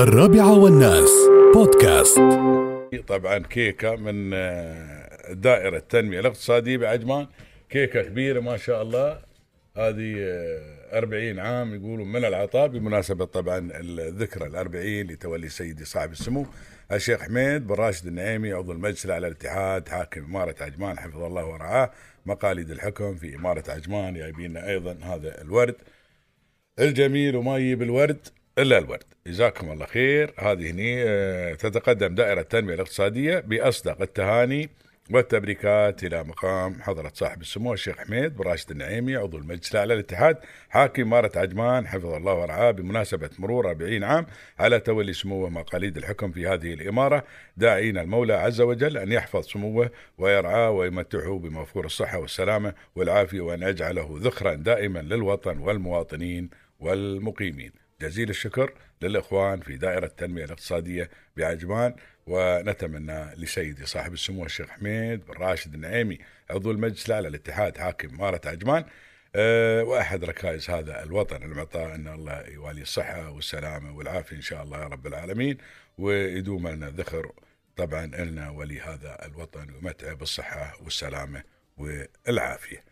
الرابعة والناس. بودكاست. طبعا كيكة من آه، دائرة التنمية الاقتصادية بعجمان. كيكة كبيرة ما شاء الله. هذه آه، 40 عام يقولون من العطاء بمناسبة طبعا الذكرى الأربعين لتولي سيدي صاحب السمو الشيخ حميد بن راشد النعيمي عضو المجلس الاعلى للاتحاد حاكم إمارة عجمان حفظه الله ورعاه مقاليد الحكم في إمارة عجمان. جايبين أيضا هذا الورد الجميل وما يجيب الورد. إلا الورد. جزاكم الله خير. هذه هني آه، تتقدم دائرة التنمية الاقتصادية بأصدق التهاني والتبريكات إلى مقام حضرة صاحب السمو الشيخ حميد بن راشد النعيمي عضو المجلس الأعلى للاتحاد حاكم إمارة عجمان حفظه الله ورعاه بمناسبة مرور 40 عام على تولي سموه مقاليد الحكم في هذه الإمارة داعين المولى عز وجل أن يحفظ سموه ويرعاه ويمتعه بموفور الصحة والسلامة والعافية وأن يجعله ذخرا دائما للوطن والمواطنين والمقيمين. جزيل الشكر للإخوان في دائرة التنمية الاقتصادية بعجمان ونتمنى لسيدي صاحب السمو الشيخ حميد بن راشد النعيمي عضو المجلس الأعلى للاتحاد حاكم إمارة عجمان أه وأحد ركائز هذا الوطن. المعطاء أن الله يوالي الصحة والسلامة والعافية إن شاء الله يا رب العالمين ويدوم لنا ذخر طبعا لنا ولهذا الوطن ومتعه بالصحة والسلامة والعافية.